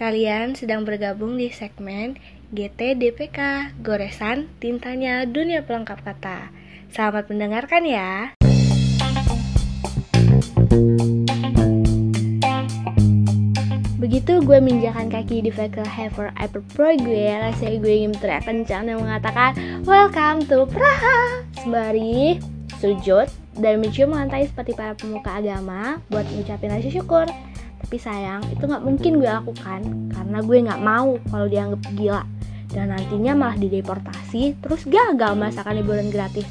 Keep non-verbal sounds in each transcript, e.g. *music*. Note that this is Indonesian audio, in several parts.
Kalian sedang bergabung di segmen GTDPK, goresan tintanya dunia pelengkap kata. Selamat mendengarkan ya. Begitu gue menginjakan kaki di vehicle Hyper Hyper Pro gue, rasanya gue ingin teriak kencang dan mengatakan Welcome to Praha Sembari sujud dan mencium lantai seperti para pemuka agama buat ngucapin rasa syukur tapi sayang itu nggak mungkin gue lakukan. Karena gue nggak mau kalau dianggap gila. Dan nantinya malah dideportasi terus gagal merasakan liburan gratis.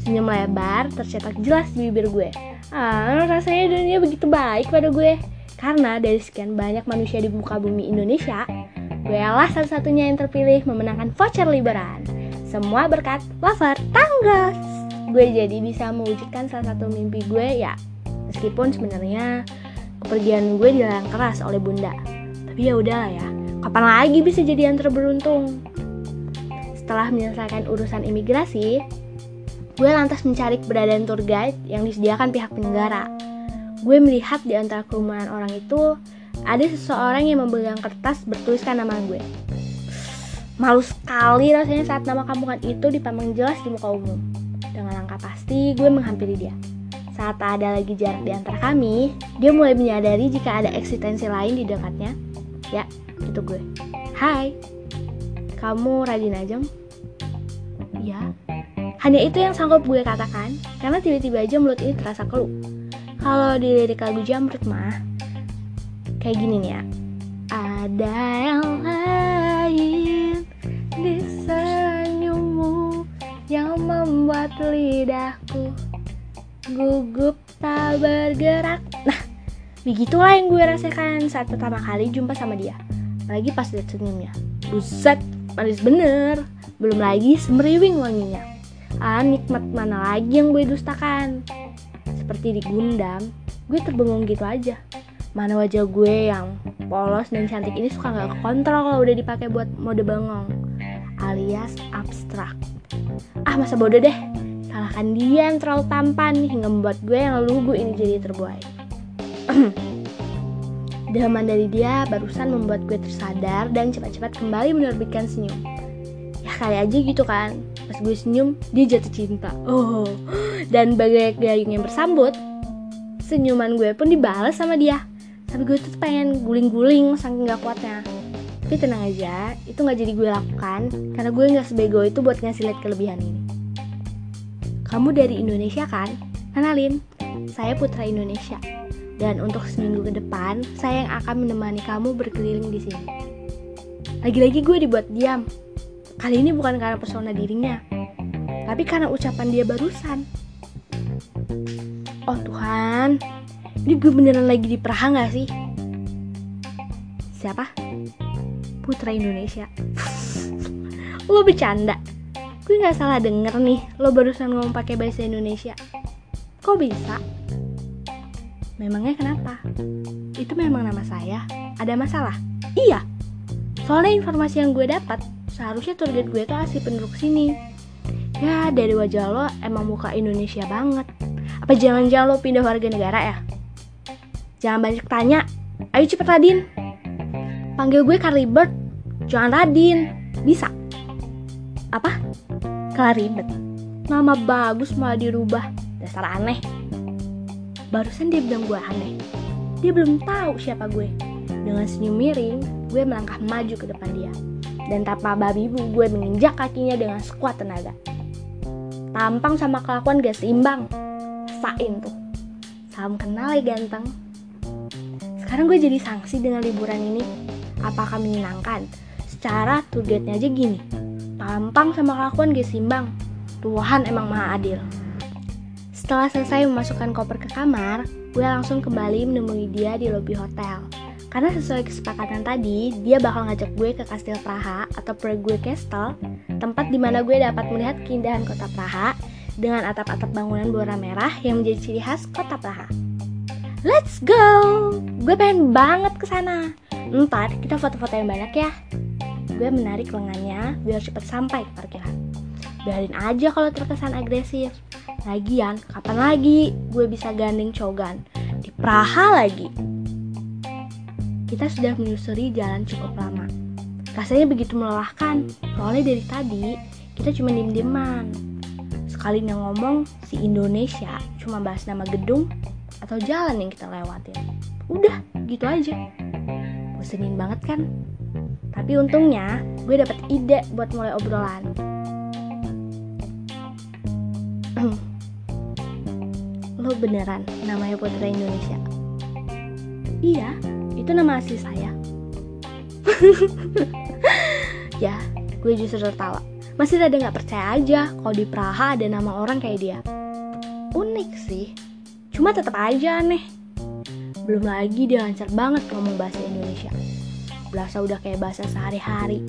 Senyum lebar tercetak jelas di bibir gue. Ah rasanya dunia begitu baik pada gue. Karena dari sekian banyak manusia di muka bumi Indonesia, gue lah satu-satunya yang terpilih memenangkan voucher liburan. Semua berkat lover tangga. Gue jadi bisa mewujudkan salah satu mimpi gue ya, meskipun sebenarnya kepergian gue dilarang keras oleh bunda. Tapi ya udahlah ya, kapan lagi bisa jadi yang terberuntung? Setelah menyelesaikan urusan imigrasi, gue lantas mencari keberadaan tour guide yang disediakan pihak penyelenggara gue melihat di antara kerumunan orang itu ada seseorang yang memegang kertas bertuliskan nama gue. Malu sekali rasanya saat nama kampungan itu dipamang jelas di muka umum. Dengan langkah pasti, gue menghampiri dia. Saat tak ada lagi jarak di antara kami, dia mulai menyadari jika ada eksistensi lain di dekatnya. Ya, itu gue. Hai, kamu Radin Ajeng? Ya, hanya itu yang sanggup gue katakan, karena tiba-tiba aja mulut ini terasa keluh kalau di lirik lagu Jamrut mah kayak gini nih ya ada yang lain di senyummu yang membuat lidahku gugup tak bergerak. Nah begitulah yang gue rasakan saat pertama kali jumpa sama dia. Lagi pas lihat senyumnya buset manis bener. Belum lagi semeriwing wanginya. Ah nikmat mana lagi yang gue dustakan? Seperti digundam, gue terbengong gitu aja. Mana wajah gue yang polos dan cantik ini suka gak kontrol kalau udah dipakai buat mode bengong alias abstrak. Ah masa bodoh deh, salahkan dia yang terlalu tampan hingga membuat gue yang lugu ini jadi terbuai. *clears throat* Delman dari dia barusan membuat gue tersadar dan cepat-cepat kembali menerbitkan senyum. Ya kali aja gitu kan, pas gue senyum dia jatuh cinta. Oh. *gasps* Dan bagai gayung yang bersambut senyuman gue pun dibalas sama dia. Tapi gue tuh pengen guling-guling saking gak kuatnya. Tapi tenang aja itu gak jadi gue lakukan karena gue gak sebego itu buat ngasih lihat kelebihan ini kamu dari Indonesia kan kenalin saya Putra Indonesia dan untuk seminggu ke depan saya yang akan menemani kamu berkeliling di sini lagi-lagi gue dibuat diam Kali ini bukan karena pesona dirinya, tapi karena ucapan dia barusan. Oh Tuhan, ini gue beneran lagi di Praha gak sih? Siapa? Putra Indonesia. *laughs* lo bercanda? Gue gak salah denger nih, lo barusan ngomong pakai bahasa Indonesia. Kok bisa? Memangnya kenapa? Itu memang nama saya. Ada masalah? Iya. Soalnya informasi yang gue dapat seharusnya guide gue tuh asli penduduk sini ya dari wajah lo emang muka Indonesia banget apa jangan-jangan lo pindah warga negara ya jangan banyak tanya ayo cepet Radin panggil gue Carly jangan Radin bisa Claribet nama bagus malah dirubah dasar aneh barusan dia bilang gue aneh dia belum tahu siapa gue dengan senyum miring gue melangkah maju ke depan dia dan tanpa babi bu gue menginjak kakinya dengan sekuat tenaga. Tampang sama kelakuan gak seimbang. Rasain tuh. Salam kenal ya ganteng. Sekarang gue jadi sanksi dengan liburan ini. Apakah menyenangkan? Secara tour guide-nya aja gini. Tampang sama kelakuan gak seimbang. Tuhan emang maha adil. Setelah selesai memasukkan koper ke kamar, gue langsung kembali menemui dia di lobi hotel. Karena sesuai kesepakatan tadi, dia bakal ngajak gue ke Kastil Praha atau Prague Castle, tempat di mana gue dapat melihat keindahan kota Praha dengan atap-atap bangunan berwarna merah yang menjadi ciri khas kota Praha. Let's go! Gue pengen banget ke sana. Ntar kita foto-foto yang banyak ya. Gue menarik lengannya biar cepet sampai ke parkiran. Biarin aja kalau terkesan agresif. Lagian, kapan lagi gue bisa gandeng cogan? Di Praha lagi. kita sudah menyusuri jalan cukup lama. Rasanya begitu melelahkan, soalnya dari tadi kita cuma diem-dieman. Sekali yang ngomong, si Indonesia cuma bahas nama gedung atau jalan yang kita lewatin. Udah, gitu aja. Bosenin banget kan? Tapi untungnya gue dapet ide buat mulai obrolan. *clears throat* Lo beneran namanya Putri Indonesia? Iya, itu nama asli saya. *laughs* ya, gue justru tertawa. Masih ada nggak percaya aja kalau di Praha ada nama orang kayak dia. Unik sih, cuma tetap aja aneh. Belum lagi dia lancar banget ngomong bahasa Indonesia. Berasa udah kayak bahasa sehari-hari.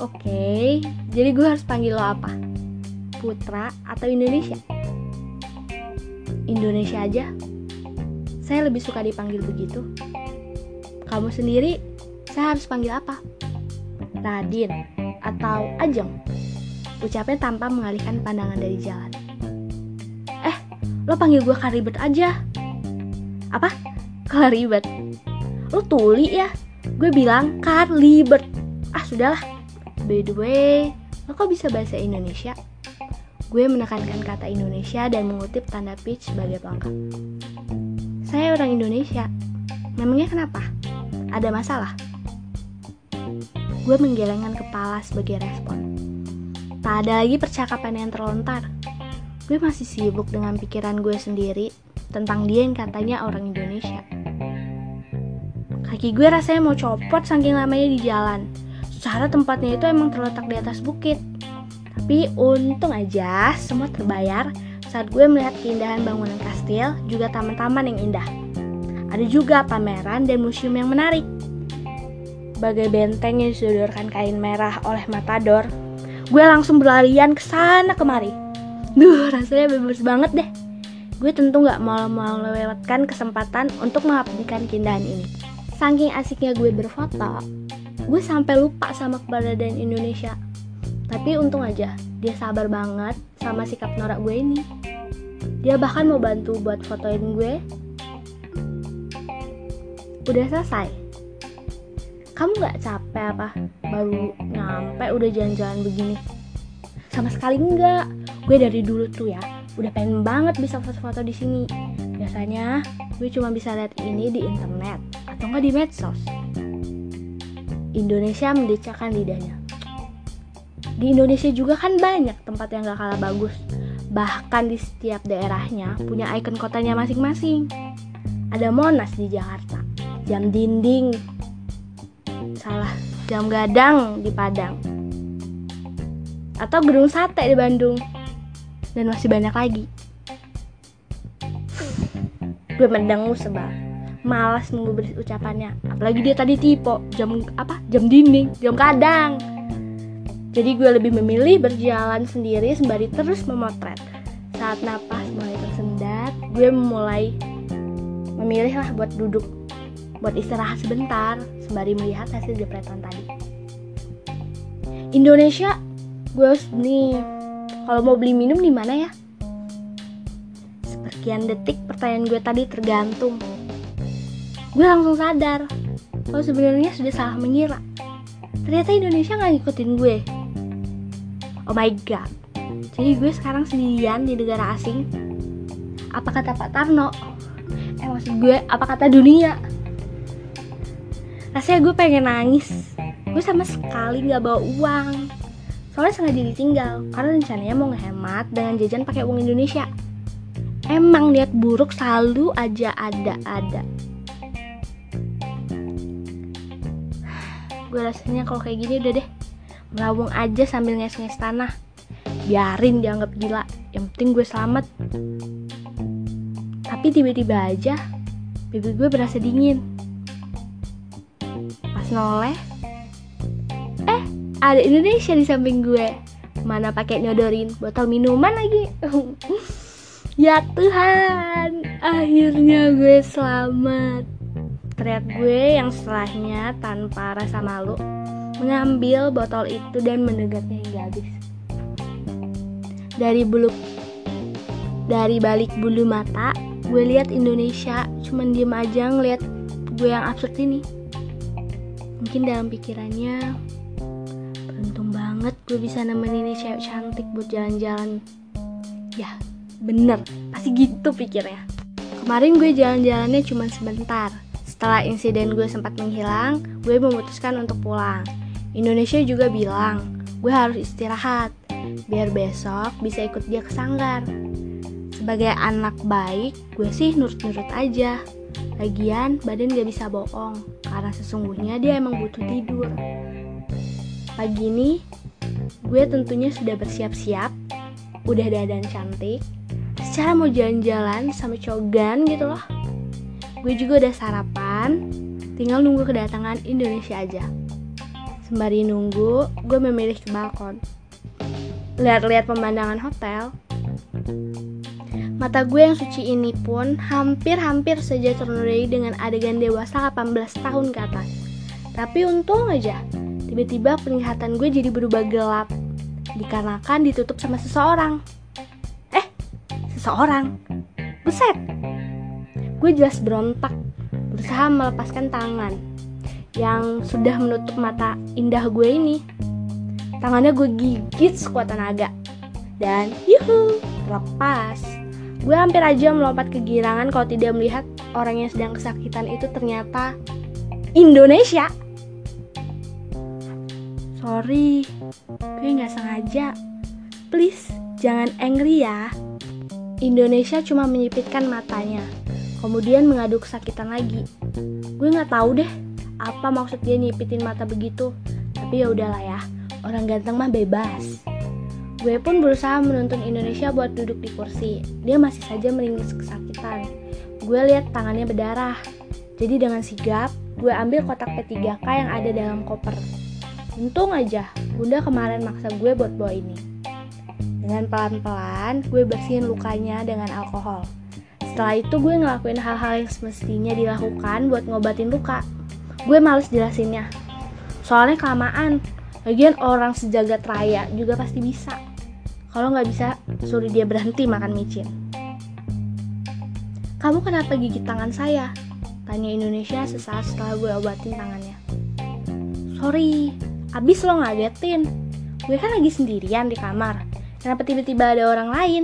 Oke, jadi gue harus panggil lo apa? Putra atau Indonesia? Indonesia aja saya lebih suka dipanggil begitu. Kamu sendiri, saya harus panggil apa? Radin atau Ajeng? Ucapnya tanpa mengalihkan pandangan dari jalan. Eh, lo panggil gue Karibet aja. Apa? Karibet? Lo tuli ya? Gue bilang Karlibet. Ah, sudahlah. By the way, lo kok bisa bahasa Indonesia? Gue menekankan kata Indonesia dan mengutip tanda pitch sebagai pelengkap. Saya orang Indonesia. Memangnya kenapa? Ada masalah? Gue menggelengkan kepala sebagai respon. Tak ada lagi percakapan yang terlontar. Gue masih sibuk dengan pikiran gue sendiri tentang dia yang katanya orang Indonesia. Kaki gue rasanya mau copot saking lamanya di jalan. Secara tempatnya itu emang terletak di atas bukit. Tapi untung aja semua terbayar saat gue melihat keindahan bangunan kastil, juga taman-taman yang indah. Ada juga pameran dan museum yang menarik. Bagai benteng yang disodorkan kain merah oleh Matador, gue langsung berlarian ke sana kemari. Duh, rasanya bebas banget deh. Gue tentu gak mau melewatkan kesempatan untuk mengabdikan keindahan ini. Saking asiknya gue berfoto, gue sampai lupa sama keberadaan Indonesia. Tapi untung aja, dia sabar banget sama sikap norak gue ini. Dia bahkan mau bantu buat fotoin gue. Udah selesai. Kamu gak capek apa? Baru nyampe udah jalan-jalan begini. Sama sekali enggak. Gue dari dulu tuh ya, udah pengen banget bisa foto-foto di sini. Biasanya gue cuma bisa lihat ini di internet atau enggak di medsos. Indonesia mendecakkan lidahnya. Di Indonesia juga kan banyak tempat yang gak kalah bagus Bahkan di setiap daerahnya punya ikon kotanya masing-masing. Ada Monas di Jakarta, Jam Dinding, salah, Jam Gadang di Padang, atau Gedung Sate di Bandung, dan masih banyak lagi. Gue mendengu sebab malas nunggu ucapannya apalagi dia tadi tipe jam apa jam dinding jam kadang jadi gue lebih memilih berjalan sendiri sembari terus memotret. Saat napas mulai tersendat, gue mulai memilih lah buat duduk, buat istirahat sebentar sembari melihat hasil jepretan tadi. Indonesia, gue harus nih kalau mau beli minum di mana ya? Seperkian detik pertanyaan gue tadi tergantung. Gue langsung sadar kalau sebenarnya sudah salah mengira. Ternyata Indonesia nggak ngikutin gue, Oh my god. Jadi gue sekarang sendirian di negara asing. Apa kata Pak Tarno? Eh maksud gue apa kata dunia? Rasanya gue pengen nangis. Gue sama sekali nggak bawa uang. Soalnya sengaja ditinggal karena rencananya mau ngehemat dengan jajan pakai uang Indonesia. Emang lihat buruk selalu aja ada-ada. Gue rasanya kalau kayak gini udah deh Melawung aja sambil nges-nges tanah. Biarin dianggap gila, yang penting gue selamat. Tapi tiba-tiba aja, pipi gue berasa dingin. Pas noleh, eh ada Indonesia di samping gue. Mana pakai nyodorin botol minuman lagi. *laughs* ya Tuhan, akhirnya gue selamat. Teriak gue yang setelahnya tanpa rasa malu mengambil botol itu dan menegaknya hingga habis. Dari bulu dari balik bulu mata, gue lihat Indonesia cuman diem aja ngeliat gue yang absurd ini. Mungkin dalam pikirannya, beruntung banget gue bisa nemenin cewek cantik buat jalan-jalan. Ya, bener, pasti gitu pikirnya. Kemarin gue jalan-jalannya cuma sebentar. Setelah insiden gue sempat menghilang, gue memutuskan untuk pulang. Indonesia juga bilang, gue harus istirahat, biar besok bisa ikut dia ke sanggar. Sebagai anak baik, gue sih nurut-nurut aja. Lagian, badan gak bisa bohong, karena sesungguhnya dia emang butuh tidur. Pagi ini, gue tentunya sudah bersiap-siap, udah dadan cantik, secara mau jalan-jalan sama cogan gitu loh. Gue juga udah sarapan, tinggal nunggu kedatangan Indonesia aja. Sembari nunggu, gue memilih ke balkon. Lihat-lihat pemandangan hotel, Mata gue yang suci ini pun hampir-hampir saja ternodai dengan adegan dewasa 18 tahun ke atas. Tapi untung aja, tiba-tiba penglihatan gue jadi berubah gelap. Dikarenakan ditutup sama seseorang. Eh, seseorang? Buset! Gue jelas berontak, berusaha melepaskan tangan yang sudah menutup mata indah gue ini. Tangannya gue gigit sekuat tenaga. Dan yuhu, lepas. Gue hampir aja melompat kegirangan kalau tidak melihat orang yang sedang kesakitan itu ternyata Indonesia. Sorry, gue gak sengaja. Please, jangan angry ya. Indonesia cuma menyipitkan matanya, kemudian mengadu kesakitan lagi. Gue nggak tahu deh apa maksud dia nyipitin mata begitu. Tapi ya udahlah ya, orang ganteng mah bebas. Gue pun berusaha menuntun Indonesia buat duduk di kursi. Dia masih saja meringis kesakitan. Gue lihat tangannya berdarah. Jadi dengan sigap, gue ambil kotak P3K yang ada dalam koper. Untung aja, bunda kemarin maksa gue buat bawa ini. Dengan pelan-pelan, gue bersihin lukanya dengan alkohol. Setelah itu gue ngelakuin hal-hal yang semestinya dilakukan buat ngobatin luka. Gue males jelasinnya. Soalnya kelamaan, Lagian orang sejagat raya juga pasti bisa. Kalau nggak bisa, suruh dia berhenti makan micin. Kamu kenapa gigit tangan saya? Tanya Indonesia sesaat setelah gue obatin tangannya. Sorry, abis lo ngagetin. Gue kan lagi sendirian di kamar. Kenapa tiba-tiba ada orang lain?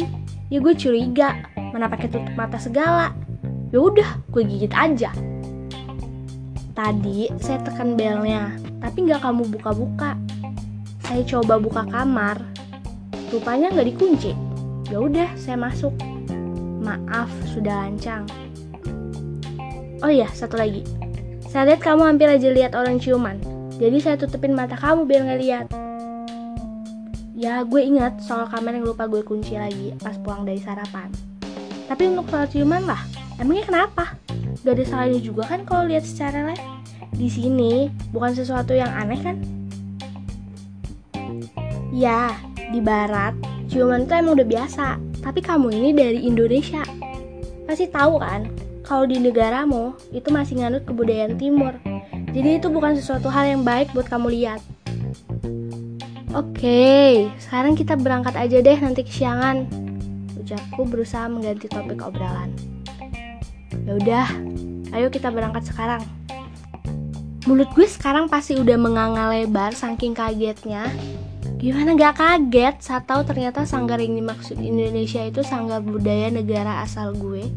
Ya gue curiga, mana pakai tutup mata segala. Ya udah, gue gigit aja. Tadi saya tekan belnya, tapi nggak kamu buka-buka. Saya coba buka kamar, rupanya nggak dikunci. Ya udah, saya masuk. Maaf, sudah lancang. Oh iya, satu lagi. Saya lihat kamu hampir aja lihat orang ciuman. Jadi saya tutupin mata kamu biar nggak lihat. Ya, gue ingat soal kamar yang lupa gue kunci lagi pas pulang dari sarapan. Tapi untuk soal ciuman lah, emangnya kenapa? Gak ada salahnya juga kan kalau lihat secara live. Di sini bukan sesuatu yang aneh kan? Ya, di barat, ciuman itu emang udah biasa. Tapi kamu ini dari Indonesia. Pasti tahu kan, kalau di negaramu itu masih nganut kebudayaan timur. Jadi itu bukan sesuatu hal yang baik buat kamu lihat. Oke, sekarang kita berangkat aja deh nanti kesiangan. Ucapku berusaha mengganti topik obrolan. Ya udah, ayo kita berangkat sekarang. Mulut gue sekarang pasti udah menganga lebar saking kagetnya Gimana gak kaget saat tahu ternyata sanggar yang dimaksud Indonesia itu sanggar budaya negara asal gue,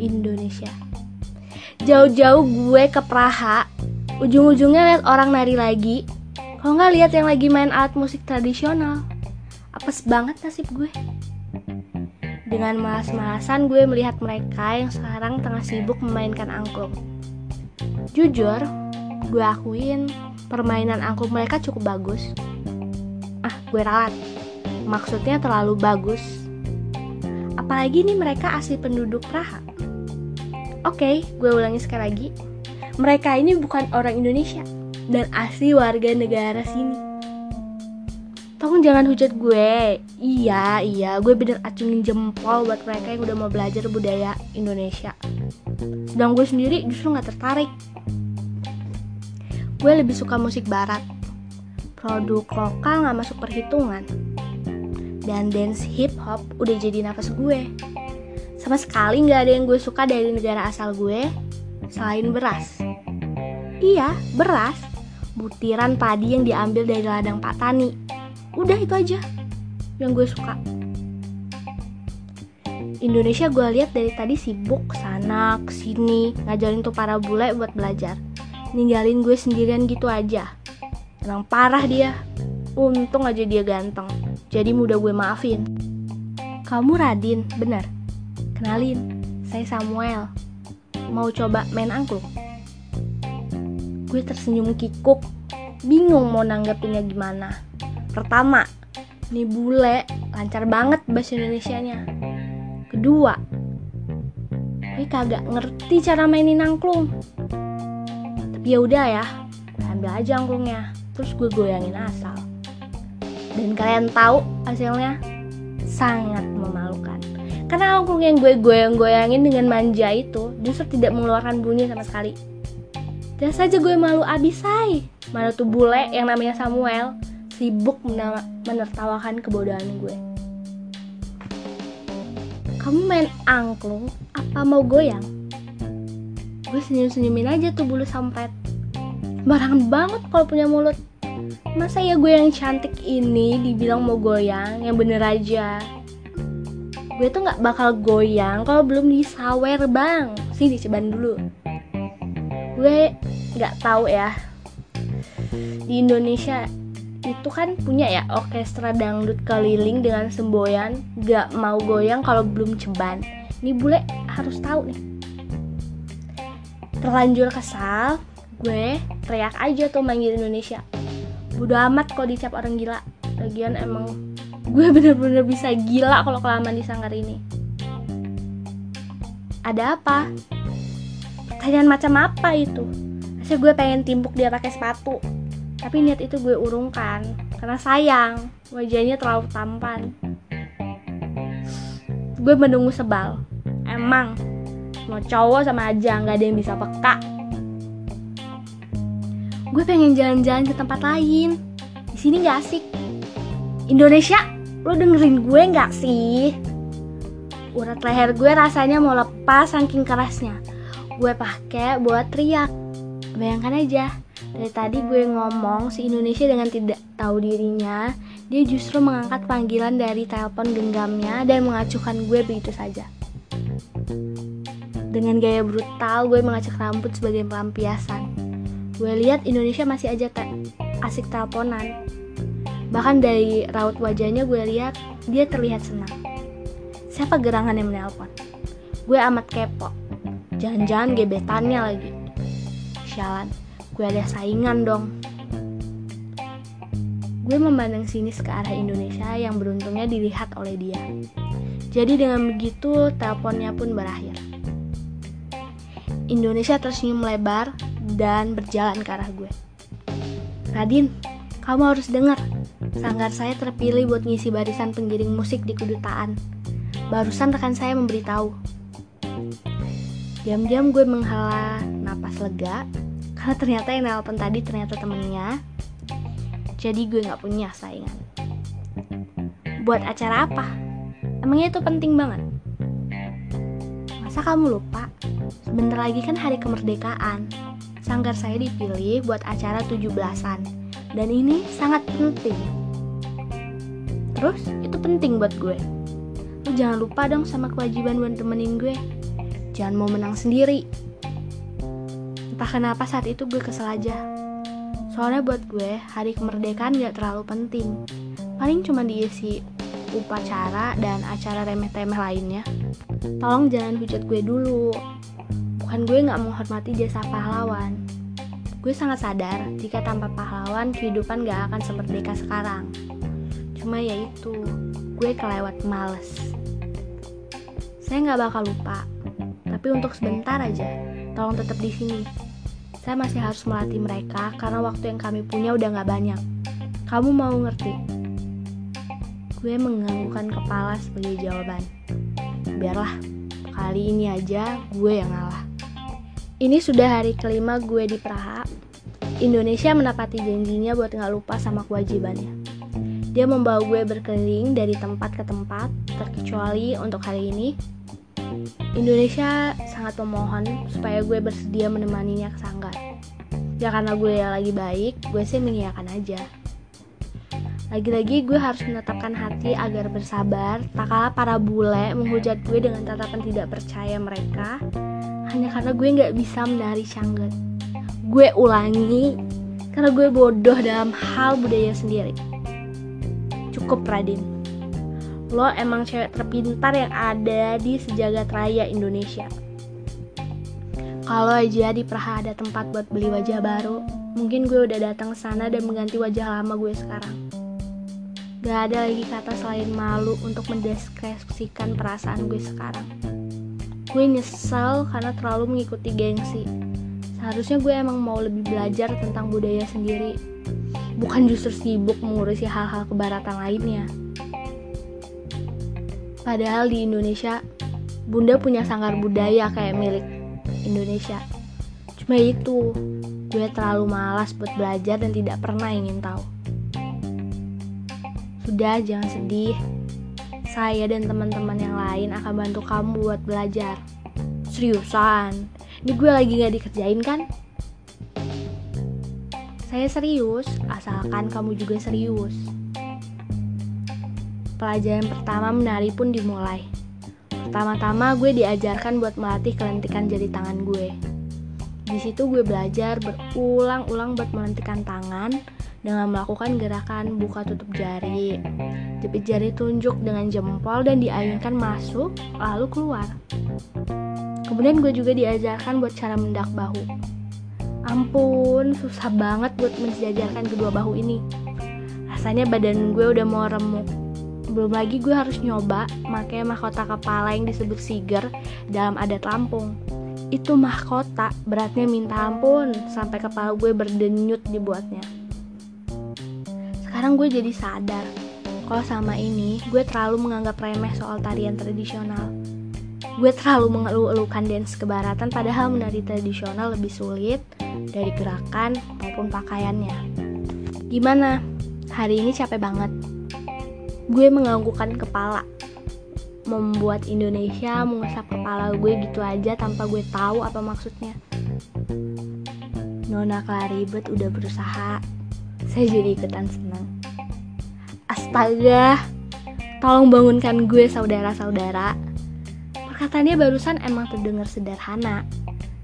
Indonesia. Jauh-jauh gue ke Praha, ujung-ujungnya lihat orang nari lagi. Kalau nggak lihat yang lagi main alat musik tradisional, apes banget nasib gue. Dengan malas-malasan gue melihat mereka yang sekarang tengah sibuk memainkan angklung. Jujur, gue akuin permainan angklung mereka cukup bagus. Ah gue ralat. Maksudnya terlalu bagus. Apalagi nih mereka asli penduduk Praha. Oke okay, gue ulangi sekali lagi. Mereka ini bukan orang Indonesia dan asli warga negara sini tolong jangan hujat gue iya iya gue bener acungin jempol buat mereka yang udah mau belajar budaya Indonesia sedang gue sendiri justru gak tertarik gue lebih suka musik barat produk lokal nggak masuk perhitungan. Dan dance hip hop udah jadi nafas gue. Sama sekali nggak ada yang gue suka dari negara asal gue. selain beras? Iya, beras. Butiran padi yang diambil dari ladang Pak Tani. Udah itu aja yang gue suka. Indonesia gue lihat dari tadi sibuk sana sini ngajarin tuh para bule buat belajar. Ninggalin gue sendirian gitu aja. Emang parah dia. Untung aja dia ganteng. Jadi mudah gue maafin. Kamu Radin, bener? Kenalin, saya Samuel. Mau coba main angklung? Gue tersenyum kikuk, bingung mau nanggepinnya gimana. Pertama, nih bule lancar banget bahasa Indonesianya. Kedua, gue kagak ngerti cara mainin angklung. Tapi ya udah ya, gue ambil aja angklungnya, terus gue goyangin asal. Dan kalian tahu hasilnya sangat memalukan. Karena angklung yang gue goyang-goyangin dengan manja itu justru tidak mengeluarkan bunyi sama sekali. Dan saja gue malu abis say. Mana tuh bule yang namanya Samuel sibuk menertawakan kebodohan gue. Kamu main angklung apa mau goyang? Gue senyum-senyumin aja tuh bulu sampret. Barangan banget kalau punya mulut. Masa ya gue yang cantik ini dibilang mau goyang, yang bener aja. Gue tuh gak bakal goyang kalau belum disawer bang. Sini ceban dulu gue nggak tahu ya di Indonesia itu kan punya ya orkestra dangdut keliling dengan semboyan gak mau goyang kalau belum ceban. Ini bule harus tahu nih. Terlanjur kesal gue teriak aja tuh manggil Indonesia. Bodo amat kok dicap orang gila. Lagian emang gue bener-bener bisa gila kalau kelamaan di sanggar ini. Ada apa? pertanyaan macam apa itu? Saya gue pengen timpuk dia pakai sepatu tapi niat itu gue urungkan karena sayang wajahnya terlalu tampan. Gue menunggu sebal. Emang mau cowok sama aja nggak ada yang bisa peka. Gue pengen jalan-jalan ke tempat lain. Di sini nggak asik. Indonesia lo dengerin gue nggak sih? Urat leher gue rasanya mau lepas saking kerasnya. Gue pakai buat teriak. Bayangkan aja, dari tadi gue ngomong si Indonesia dengan tidak tahu dirinya, dia justru mengangkat panggilan dari telepon genggamnya dan mengacuhkan gue begitu saja. Dengan gaya brutal, gue mengacak rambut sebagai pelampiasan. Gue lihat Indonesia masih aja te asik teleponan. Bahkan dari raut wajahnya gue lihat dia terlihat senang. Siapa gerangan yang menelpon? Gue amat kepo Jangan-jangan gebetannya lagi. Sialan, gue ada saingan dong. Gue memandang sinis ke arah Indonesia yang beruntungnya dilihat oleh dia. Jadi dengan begitu, teleponnya pun berakhir. Indonesia tersenyum lebar dan berjalan ke arah gue. Radin, kamu harus dengar. Sanggar saya terpilih buat ngisi barisan pengiring musik di kedutaan. Barusan rekan saya memberitahu. Diam-diam gue menghela napas lega ternyata yang nelpon tadi ternyata temennya. Jadi gue gak punya saingan. Buat acara apa? Emangnya itu penting banget? Masa kamu lupa? Sebentar lagi kan hari kemerdekaan. Sanggar saya dipilih buat acara 17-an. Dan ini sangat penting. Terus, itu penting buat gue. Lu jangan lupa dong sama kewajiban buat temenin gue jangan mau menang sendiri. Entah kenapa saat itu gue kesel aja. Soalnya buat gue, hari kemerdekaan gak terlalu penting. Paling cuma diisi upacara dan acara remeh-temeh lainnya. Tolong jangan hujat gue dulu. Bukan gue gak menghormati jasa pahlawan. Gue sangat sadar jika tanpa pahlawan kehidupan gak akan semerdeka sekarang. Cuma ya itu, gue kelewat males. Saya gak bakal lupa tapi untuk sebentar aja, tolong tetap di sini. Saya masih harus melatih mereka karena waktu yang kami punya udah gak banyak. Kamu mau ngerti? Gue menganggukkan kepala sebagai jawaban. Biarlah, kali ini aja gue yang ngalah. Ini sudah hari kelima gue di Praha. Indonesia menepati janjinya buat gak lupa sama kewajibannya. Dia membawa gue berkeliling dari tempat ke tempat, terkecuali untuk hari ini, Indonesia sangat memohon supaya gue bersedia menemaninya ke sanggar. Ya karena gue lagi baik, gue sih mengiyakan aja. Lagi-lagi gue harus menetapkan hati agar bersabar, tak kalah para bule menghujat gue dengan tatapan tidak percaya mereka, hanya karena gue nggak bisa menari syangget. Gue ulangi, karena gue bodoh dalam hal budaya sendiri. Cukup Radin. Lo emang cewek terpintar yang ada di sejagat raya Indonesia. Kalau aja di Praha ada tempat buat beli wajah baru, mungkin gue udah datang sana dan mengganti wajah lama gue sekarang. Gak ada lagi kata selain malu untuk mendeskripsikan perasaan gue sekarang. Gue nyesel karena terlalu mengikuti gengsi. Seharusnya gue emang mau lebih belajar tentang budaya sendiri, bukan justru sibuk mengurusi hal-hal kebaratan lainnya. Padahal di Indonesia, Bunda punya sanggar budaya kayak milik Indonesia. Cuma itu, gue terlalu malas buat belajar dan tidak pernah ingin tahu. Sudah, jangan sedih. Saya dan teman-teman yang lain akan bantu kamu buat belajar. Seriusan, ini gue lagi gak dikerjain kan? Saya serius, asalkan kamu juga serius. Pelajaran pertama menari pun dimulai. Pertama-tama gue diajarkan buat melatih kelentikan jari tangan gue. Di situ gue belajar berulang-ulang buat melentikan tangan dengan melakukan gerakan buka tutup jari. Jepit jari tunjuk dengan jempol dan diayunkan masuk lalu keluar. Kemudian gue juga diajarkan buat cara mendak bahu. Ampun, susah banget buat menjajarkan kedua bahu ini. Rasanya badan gue udah mau remuk. Belum lagi gue harus nyoba pakai mahkota kepala yang disebut siger dalam adat Lampung. Itu mahkota beratnya minta ampun sampai kepala gue berdenyut dibuatnya sekarang gue jadi sadar kalau sama ini gue terlalu menganggap remeh soal tarian tradisional. Gue terlalu mengeluh-elukan dance kebaratan padahal menari tradisional lebih sulit dari gerakan maupun pakaiannya. Gimana? Hari ini capek banget. Gue menganggukkan kepala. Membuat Indonesia mengusap kepala gue gitu aja tanpa gue tahu apa maksudnya. Nona Claribet udah berusaha saya jadi ikutan senang. Astaga, tolong bangunkan gue saudara-saudara. Perkataannya barusan emang terdengar sederhana,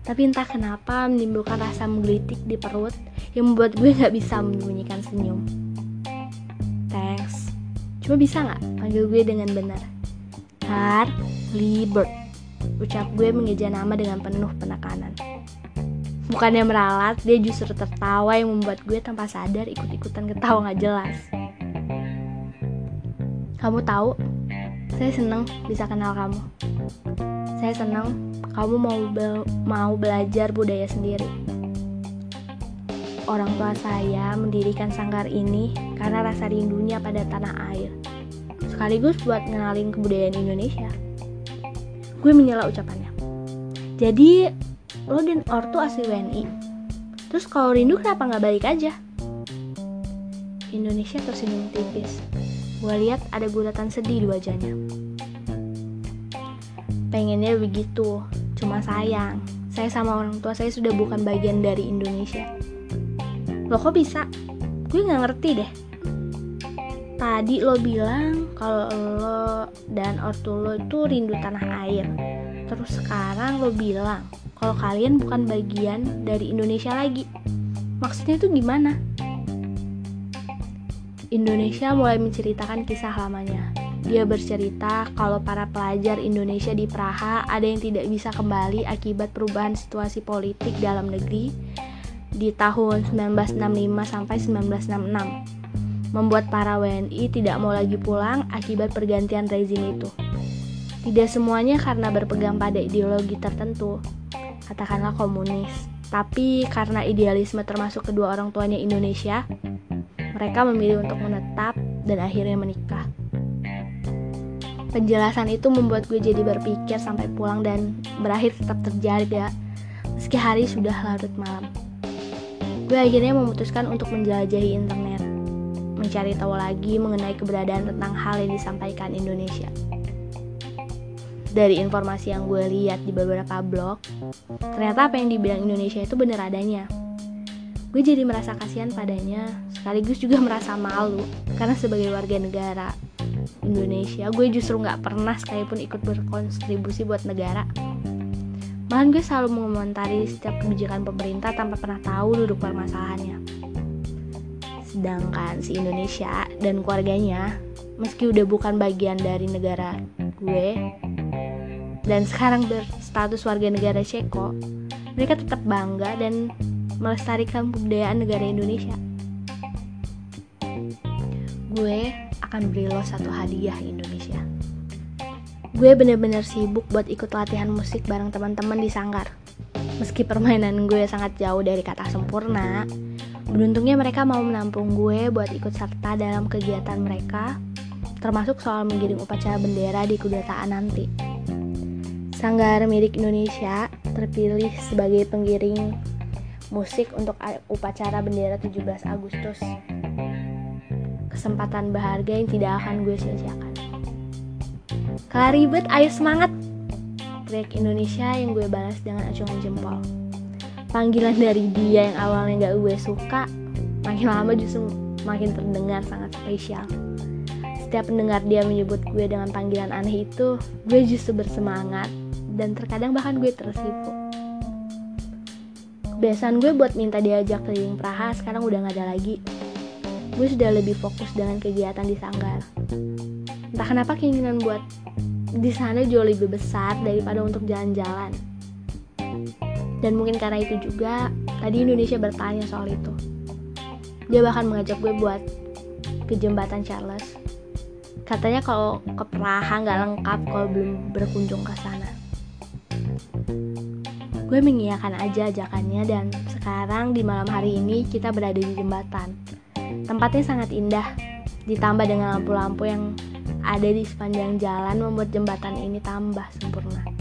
tapi entah kenapa menimbulkan rasa menggelitik di perut yang membuat gue gak bisa menyembunyikan senyum. Cuma bisa gak panggil gue dengan benar? Carly Bird. Ucap gue mengeja nama dengan penuh penekanan. Bukannya meralat, dia justru tertawa yang membuat gue tanpa sadar ikut-ikutan ketawa gak jelas. Kamu tahu, saya senang bisa kenal kamu. Saya senang kamu mau be mau belajar budaya sendiri. Orang tua saya mendirikan sanggar ini karena rasa rindunya pada tanah air. Sekaligus buat ngenalin kebudayaan Indonesia. Gue menyela ucapannya. Jadi lo dan ortu asli WNI terus kalau rindu kenapa nggak balik aja? Indonesia tersenyum tipis. Gue lihat ada guratan sedih di wajahnya. Pengennya begitu cuma sayang. Saya sama orang tua saya sudah bukan bagian dari Indonesia. Lo kok bisa? Gue nggak ngerti deh tadi lo bilang kalau lo dan ortu lo itu rindu tanah air terus sekarang lo bilang kalau kalian bukan bagian dari Indonesia lagi. Maksudnya itu gimana? Indonesia mulai menceritakan kisah lamanya. Dia bercerita kalau para pelajar Indonesia di Praha ada yang tidak bisa kembali akibat perubahan situasi politik dalam negeri di tahun 1965 sampai 1966 membuat para WNI tidak mau lagi pulang akibat pergantian rezim itu. Tidak semuanya karena berpegang pada ideologi tertentu, katakanlah komunis. Tapi karena idealisme termasuk kedua orang tuanya Indonesia, mereka memilih untuk menetap dan akhirnya menikah. Penjelasan itu membuat gue jadi berpikir sampai pulang dan berakhir tetap terjaga meski hari sudah larut malam. Gue akhirnya memutuskan untuk menjelajahi internet, mencari tahu lagi mengenai keberadaan tentang hal yang disampaikan Indonesia. dari informasi yang gue lihat di beberapa blog, ternyata apa yang dibilang Indonesia itu bener adanya. Gue jadi merasa kasihan padanya, sekaligus juga merasa malu karena sebagai warga negara Indonesia, gue justru nggak pernah sekalipun ikut berkontribusi buat negara. Bahkan gue selalu mengomentari setiap kebijakan pemerintah tanpa pernah tahu duduk permasalahannya. Sedangkan si Indonesia dan keluarganya, meski udah bukan bagian dari negara gue, dan sekarang berstatus warga negara Ceko, mereka tetap bangga dan melestarikan kebudayaan negara Indonesia. Gue akan beri lo satu hadiah Indonesia. Gue bener-bener sibuk buat ikut latihan musik bareng teman-teman di sanggar. Meski permainan gue sangat jauh dari kata sempurna, beruntungnya mereka mau menampung gue buat ikut serta dalam kegiatan mereka, termasuk soal menggiring upacara bendera di kedutaan nanti. Sanggar milik Indonesia terpilih sebagai penggiring musik untuk upacara bendera 17 Agustus. Kesempatan berharga yang tidak akan gue sia-siakan. Kalau ribet, ayo semangat! Teriak Indonesia yang gue balas dengan acungan jempol. Panggilan dari dia yang awalnya gak gue suka, makin lama justru makin terdengar sangat spesial. Setiap mendengar dia menyebut gue dengan panggilan aneh itu, gue justru bersemangat dan terkadang bahkan gue tersipu kebiasaan gue buat minta diajak keliling Praha sekarang udah gak ada lagi. Gue sudah lebih fokus dengan kegiatan di sanggar. Entah kenapa keinginan buat di sana jauh lebih besar daripada untuk jalan-jalan dan mungkin karena itu juga tadi Indonesia bertanya soal itu dia bahkan mengajak gue buat ke jembatan Charles katanya kalau ke Praha nggak lengkap kalau belum berkunjung ke sana Gue mengiyakan aja ajakannya dan sekarang di malam hari ini kita berada di jembatan. Tempatnya sangat indah, ditambah dengan lampu-lampu yang ada di sepanjang jalan membuat jembatan ini tambah sempurna.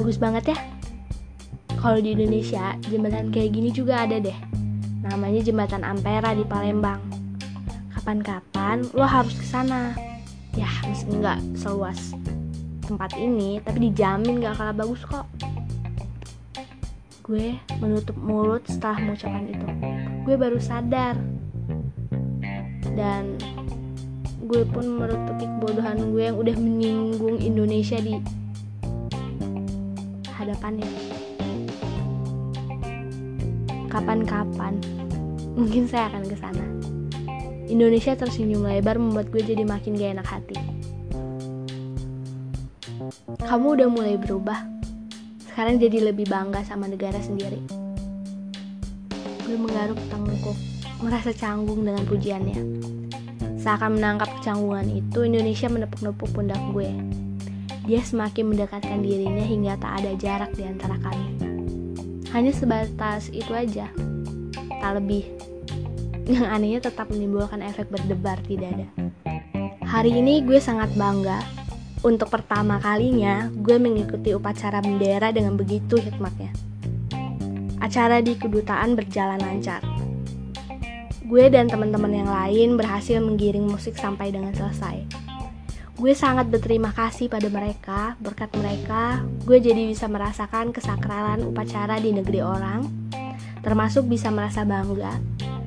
Bagus banget ya. Kalau di Indonesia, jembatan kayak gini juga ada deh. Namanya Jembatan Ampera di Palembang. Kapan-kapan lo harus ke sana. Ya, meski nggak seluas tempat ini tapi dijamin gak kalah bagus kok gue menutup mulut setelah mengucapkan itu gue baru sadar dan gue pun menutupi kebodohan gue yang udah menyinggung Indonesia di hadapannya kapan-kapan mungkin saya akan ke sana Indonesia tersenyum lebar membuat gue jadi makin gak enak hati kamu udah mulai berubah. Sekarang jadi lebih bangga sama negara sendiri. Gue menggaruk tengkuk, merasa canggung dengan pujiannya. Seakan menangkap kecanggungan itu, Indonesia menepuk-nepuk pundak gue. Dia semakin mendekatkan dirinya hingga tak ada jarak di antara kami. Hanya sebatas itu aja, tak lebih. Yang anehnya tetap menimbulkan efek berdebar di dada. Hari ini gue sangat bangga untuk pertama kalinya, gue mengikuti upacara bendera dengan begitu hikmatnya. Acara di kedutaan berjalan lancar. Gue dan teman-teman yang lain berhasil menggiring musik sampai dengan selesai. Gue sangat berterima kasih pada mereka, berkat mereka, gue jadi bisa merasakan kesakralan upacara di negeri orang, termasuk bisa merasa bangga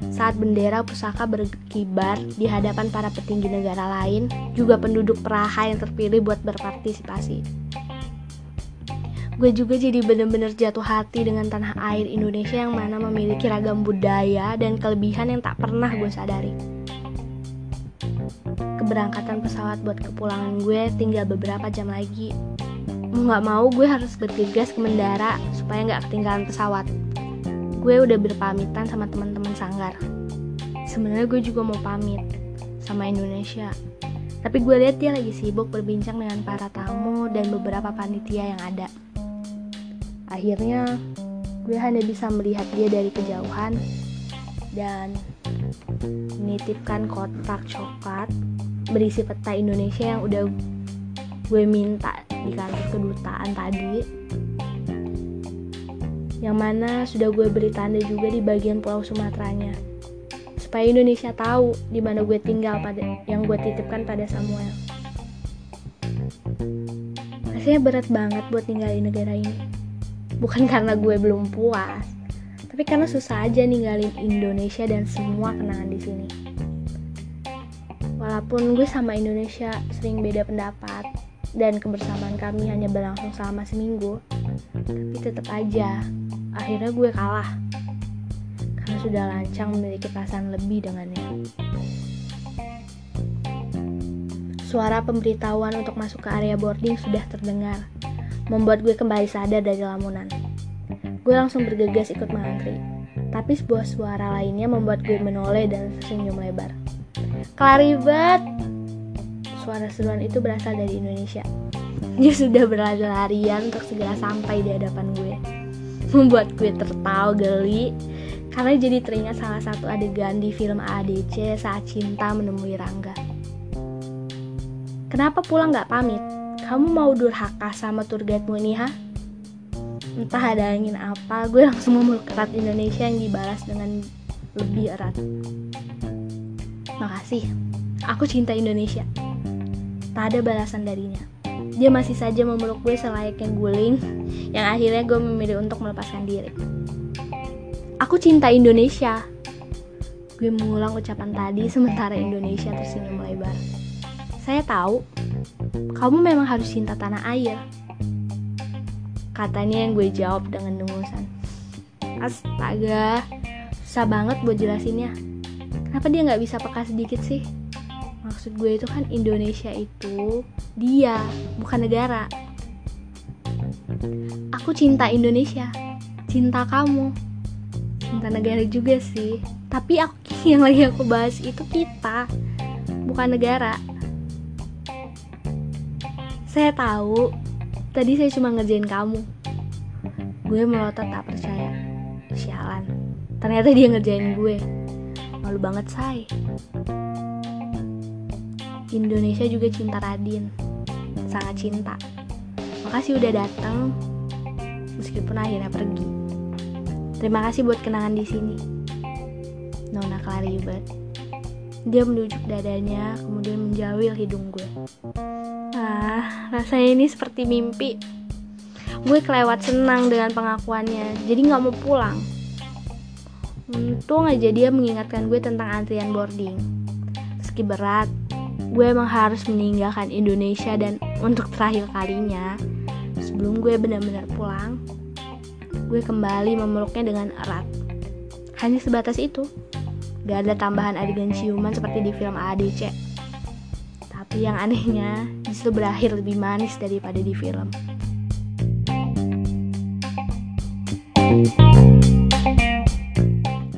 saat bendera pusaka berkibar di hadapan para petinggi negara lain, juga penduduk Praha yang terpilih buat berpartisipasi. Gue juga jadi bener-bener jatuh hati dengan tanah air Indonesia yang mana memiliki ragam budaya dan kelebihan yang tak pernah gue sadari. Keberangkatan pesawat buat kepulangan gue tinggal beberapa jam lagi. Mau gak mau gue harus bergegas ke Mendara supaya gak ketinggalan pesawat gue udah berpamitan sama teman-teman sanggar. Sebenarnya gue juga mau pamit sama Indonesia. Tapi gue lihat dia lagi sibuk berbincang dengan para tamu dan beberapa panitia yang ada. Akhirnya, gue hanya bisa melihat dia dari kejauhan dan menitipkan kotak coklat berisi peta Indonesia yang udah gue minta di kantor kedutaan tadi yang mana sudah gue beri tanda juga di bagian pulau Sumateranya supaya Indonesia tahu di mana gue tinggal pada yang gue titipkan pada Samuel. Rasanya berat banget buat ninggalin negara ini. Bukan karena gue belum puas, tapi karena susah aja ninggalin Indonesia dan semua kenangan di sini. Walaupun gue sama Indonesia sering beda pendapat dan kebersamaan kami hanya berlangsung selama seminggu, tapi tetap aja akhirnya gue kalah karena sudah lancang memiliki perasaan lebih dengannya. Suara pemberitahuan untuk masuk ke area boarding sudah terdengar, membuat gue kembali sadar dari lamunan. Gue langsung bergegas ikut mengantri, tapi sebuah suara lainnya membuat gue menoleh dan senyum lebar. Kelaribat! Suara seruan itu berasal dari Indonesia. Dia sudah berlari-larian untuk segera sampai di hadapan gue. Membuat gue tertawa geli karena jadi teringat salah satu adegan di film ADC saat cinta menemui Rangga. Kenapa pulang gak pamit? Kamu mau durhaka sama tour guide-mu ini, ha? Entah ada angin apa, gue langsung memeluk erat Indonesia yang dibalas dengan lebih erat. Makasih, aku cinta Indonesia. Tak ada balasan darinya. Dia masih saja memeluk gue selayaknya guling, yang akhirnya gue memilih untuk melepaskan diri. Aku cinta Indonesia. Gue mengulang ucapan tadi sementara Indonesia tersenyum lebar. Saya tahu, kamu memang harus cinta tanah air. Katanya yang gue jawab dengan dengusan. Astaga, susah banget buat jelasinnya. Kenapa dia nggak bisa peka sedikit sih? Maksud gue itu kan Indonesia itu dia, bukan negara. Aku cinta Indonesia, cinta kamu, cinta negara juga sih. Tapi aku *laughs* yang lagi aku bahas itu kita, bukan negara. Saya tahu, tadi saya cuma ngerjain kamu. Gue melotot tak percaya. Sialan, ternyata dia ngerjain gue. Malu banget, say. Indonesia juga cinta Radin. Sangat cinta. Makasih udah datang, meskipun akhirnya pergi. Terima kasih buat kenangan di sini. Nona Claribet. Dia menunjuk dadanya, kemudian menjawil hidung gue. Ah, rasanya ini seperti mimpi. Gue kelewat senang dengan pengakuannya, jadi gak mau pulang. Untung aja dia mengingatkan gue tentang antrian boarding. Meski berat, gue emang harus meninggalkan Indonesia dan untuk terakhir kalinya, sebelum gue benar-benar pulang, gue kembali memeluknya dengan erat. Hanya sebatas itu. Gak ada tambahan adegan ciuman seperti di film ADC. Tapi yang anehnya justru berakhir lebih manis daripada di film. thank you